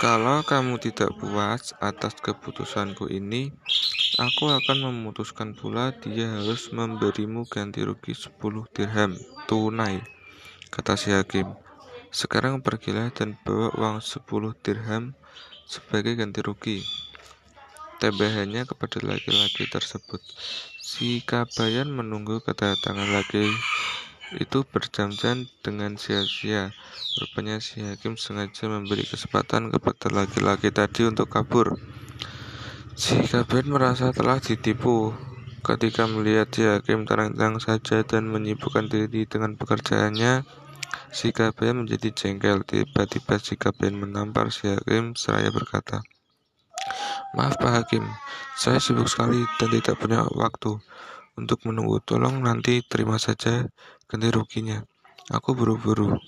Kalau kamu tidak puas atas keputusanku ini, aku akan memutuskan pula dia harus memberimu ganti rugi 10 dirham tunai, kata si hakim. Sekarang pergilah dan bawa uang 10 dirham sebagai ganti rugi. Tebahannya kepada laki-laki tersebut. Si Kabayan menunggu kedatangan laki itu berjam-jam dengan sia-sia. Rupanya si hakim sengaja memberi kesempatan kepada laki-laki tadi untuk kabur. Si Kabir merasa telah ditipu ketika melihat si hakim terang-terang saja dan menyibukkan diri dengan pekerjaannya. Si Kabir menjadi jengkel. Tiba-tiba si Kabir menampar si hakim seraya berkata, Maaf Pak Hakim, saya sibuk sekali dan tidak punya waktu untuk menunggu. Tolong nanti terima saja ganti ruginya. Aku buru-buru.